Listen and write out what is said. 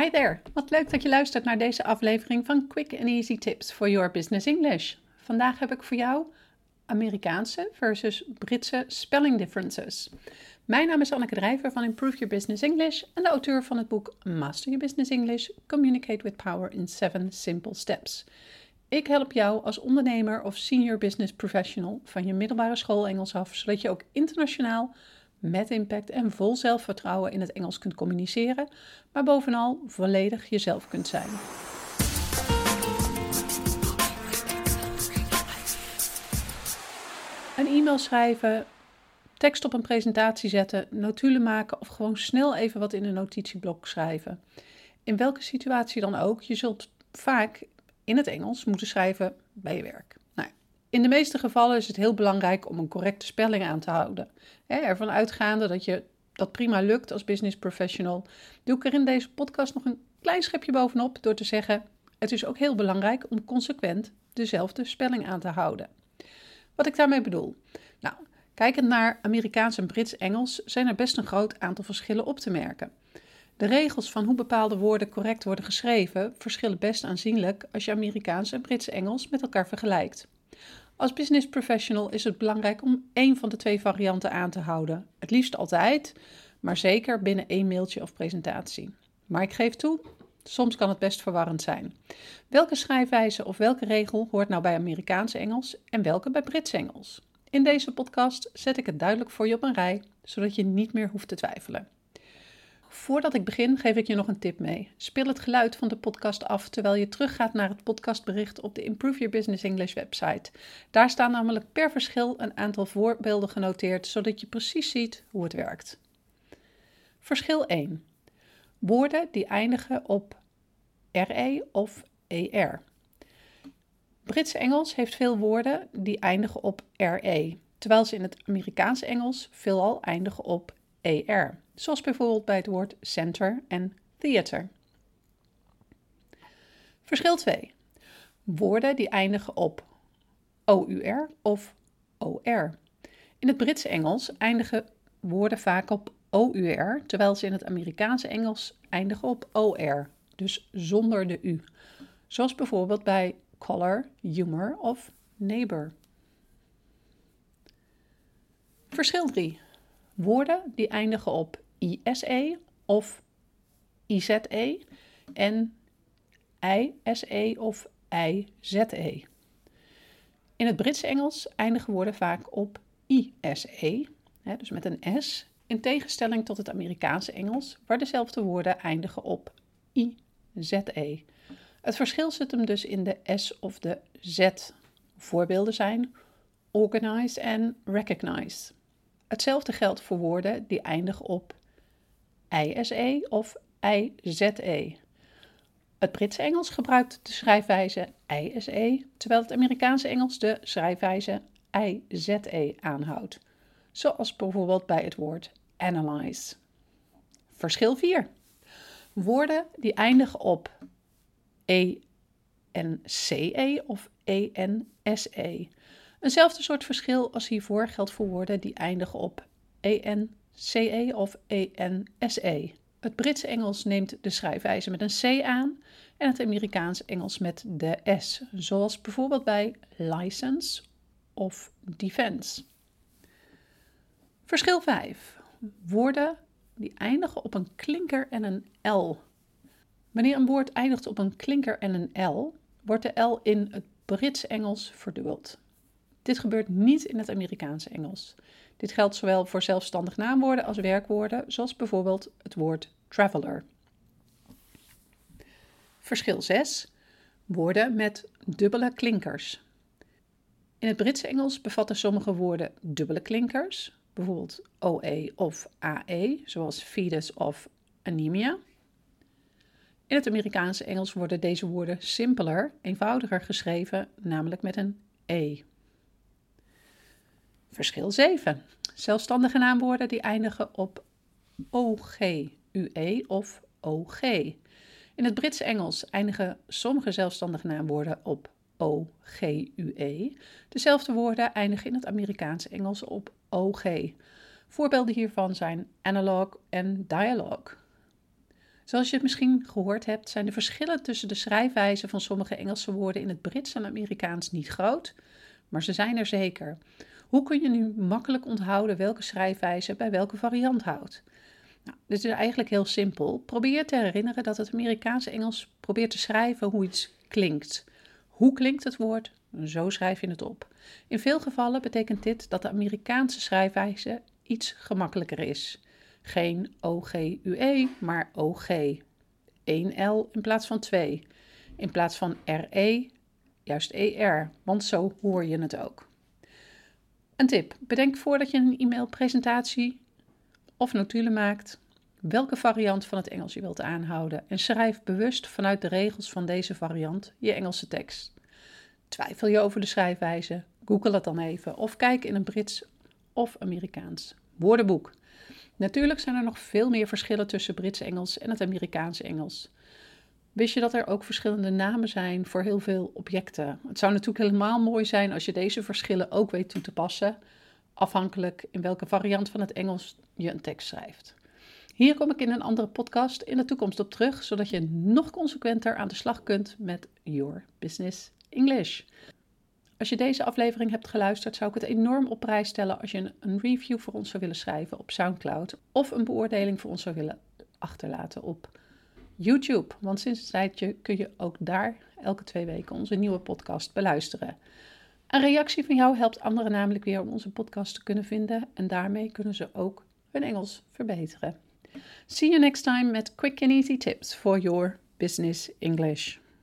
Hi there, wat leuk dat je luistert naar deze aflevering van Quick and Easy Tips for Your Business English. Vandaag heb ik voor jou Amerikaanse versus Britse spelling differences. Mijn naam is Anneke Drijver van Improve Your Business English en de auteur van het boek Master Your Business English: Communicate with Power in 7 Simple Steps. Ik help jou als ondernemer of senior business professional van je middelbare school Engels af, zodat je ook internationaal met impact en vol zelfvertrouwen in het Engels kunt communiceren, maar bovenal volledig jezelf kunt zijn. Een e-mail schrijven, tekst op een presentatie zetten, notulen maken of gewoon snel even wat in een notitieblok schrijven. In welke situatie dan ook, je zult vaak in het Engels moeten schrijven bij je werk. In de meeste gevallen is het heel belangrijk om een correcte spelling aan te houden. ervan uitgaande dat je dat prima lukt als business professional, doe ik er in deze podcast nog een klein schepje bovenop door te zeggen: het is ook heel belangrijk om consequent dezelfde spelling aan te houden. Wat ik daarmee bedoel? Nou, kijkend naar Amerikaans en Brits-Engels zijn er best een groot aantal verschillen op te merken. De regels van hoe bepaalde woorden correct worden geschreven verschillen best aanzienlijk als je Amerikaans en Brits-Engels met elkaar vergelijkt. Als business professional is het belangrijk om één van de twee varianten aan te houden. Het liefst altijd, maar zeker binnen één mailtje of presentatie. Maar ik geef toe, soms kan het best verwarrend zijn. Welke schrijfwijze of welke regel hoort nou bij Amerikaans Engels en welke bij Brits Engels? In deze podcast zet ik het duidelijk voor je op een rij, zodat je niet meer hoeft te twijfelen. Voordat ik begin, geef ik je nog een tip mee. Speel het geluid van de podcast af terwijl je teruggaat naar het podcastbericht op de Improve Your Business English website. Daar staan namelijk per verschil een aantal voorbeelden genoteerd, zodat je precies ziet hoe het werkt. Verschil 1. Woorden die eindigen op RE of ER. Brits Engels heeft veel woorden die eindigen op RE, terwijl ze in het Amerikaanse Engels veelal eindigen op ER zoals bijvoorbeeld bij het woord center en theater. Verschil 2. Woorden die eindigen op OUR of OR. In het Britse Engels eindigen woorden vaak op OUR, terwijl ze in het Amerikaanse Engels eindigen op OR, dus zonder de U. Zoals bijvoorbeeld bij color, humor of neighbor. Verschil 3. Woorden die eindigen op ISE of IZE en ISE of IZE. In het Britse Engels eindigen woorden vaak op ISE, hè, dus met een S, in tegenstelling tot het Amerikaanse Engels, waar dezelfde woorden eindigen op IZE. Het verschil zit hem dus in de S of de Z. Voorbeelden zijn organized en recognized. Hetzelfde geldt voor woorden die eindigen op ISE of IZE. Het Britse Engels gebruikt de schrijfwijze ISE, terwijl het Amerikaanse Engels de schrijfwijze IZE aanhoudt, zoals bijvoorbeeld bij het woord analyze. Verschil 4. Woorden die eindigen op ENCE of ENSE. Eenzelfde soort verschil als hiervoor geldt voor woorden die eindigen op EN CE of ENSE. Het Britse Engels neemt de schrijfwijze met een C aan en het Amerikaanse Engels met de S, zoals bijvoorbeeld bij license of defense. Verschil 5. Woorden die eindigen op een klinker en een L. Wanneer een woord eindigt op een klinker en een L, wordt de L in het Brits Engels verdubbeld. Dit gebeurt niet in het Amerikaanse Engels. Dit geldt zowel voor zelfstandig naamwoorden als werkwoorden, zoals bijvoorbeeld het woord traveler. Verschil 6. Woorden met dubbele klinkers. In het Britse Engels bevatten sommige woorden dubbele klinkers, bijvoorbeeld OE of AE, zoals fetus of anemia. In het Amerikaanse Engels worden deze woorden simpeler, eenvoudiger geschreven, namelijk met een E. Verschil 7. Zelfstandige naamwoorden die eindigen op OGUE of OG. In het Brits Engels eindigen sommige zelfstandige naamwoorden op OGUE. Dezelfde woorden eindigen in het Amerikaanse Engels op OG. Voorbeelden hiervan zijn analog en dialogue. Zoals je het misschien gehoord hebt, zijn de verschillen tussen de schrijfwijzen van sommige Engelse woorden in het Brits en Amerikaans niet groot, maar ze zijn er zeker. Hoe kun je nu makkelijk onthouden welke schrijfwijze bij welke variant houdt? Nou, dit is eigenlijk heel simpel. Probeer te herinneren dat het Amerikaanse Engels probeert te schrijven hoe iets klinkt. Hoe klinkt het woord? Zo schrijf je het op. In veel gevallen betekent dit dat de Amerikaanse schrijfwijze iets gemakkelijker is. Geen OGUE, maar OG. 1 L in plaats van 2. In plaats van RE, juist ER, want zo hoor je het ook. Een tip: bedenk voordat je een e-mailpresentatie of notulen maakt welke variant van het Engels je wilt aanhouden en schrijf bewust vanuit de regels van deze variant je Engelse tekst. Twijfel je over de schrijfwijze? Google het dan even of kijk in een Brits of Amerikaans woordenboek. Natuurlijk zijn er nog veel meer verschillen tussen Brits Engels en het Amerikaanse Engels. Wist je dat er ook verschillende namen zijn voor heel veel objecten? Het zou natuurlijk helemaal mooi zijn als je deze verschillen ook weet toe te passen, afhankelijk in welke variant van het Engels je een tekst schrijft. Hier kom ik in een andere podcast in de toekomst op terug, zodat je nog consequenter aan de slag kunt met Your Business English. Als je deze aflevering hebt geluisterd, zou ik het enorm op prijs stellen als je een review voor ons zou willen schrijven op SoundCloud of een beoordeling voor ons zou willen achterlaten op YouTube. Want sinds een tijdje kun je ook daar elke twee weken onze nieuwe podcast beluisteren. Een reactie van jou helpt anderen namelijk weer om onze podcast te kunnen vinden en daarmee kunnen ze ook hun Engels verbeteren. See you next time met quick and easy tips for your business English.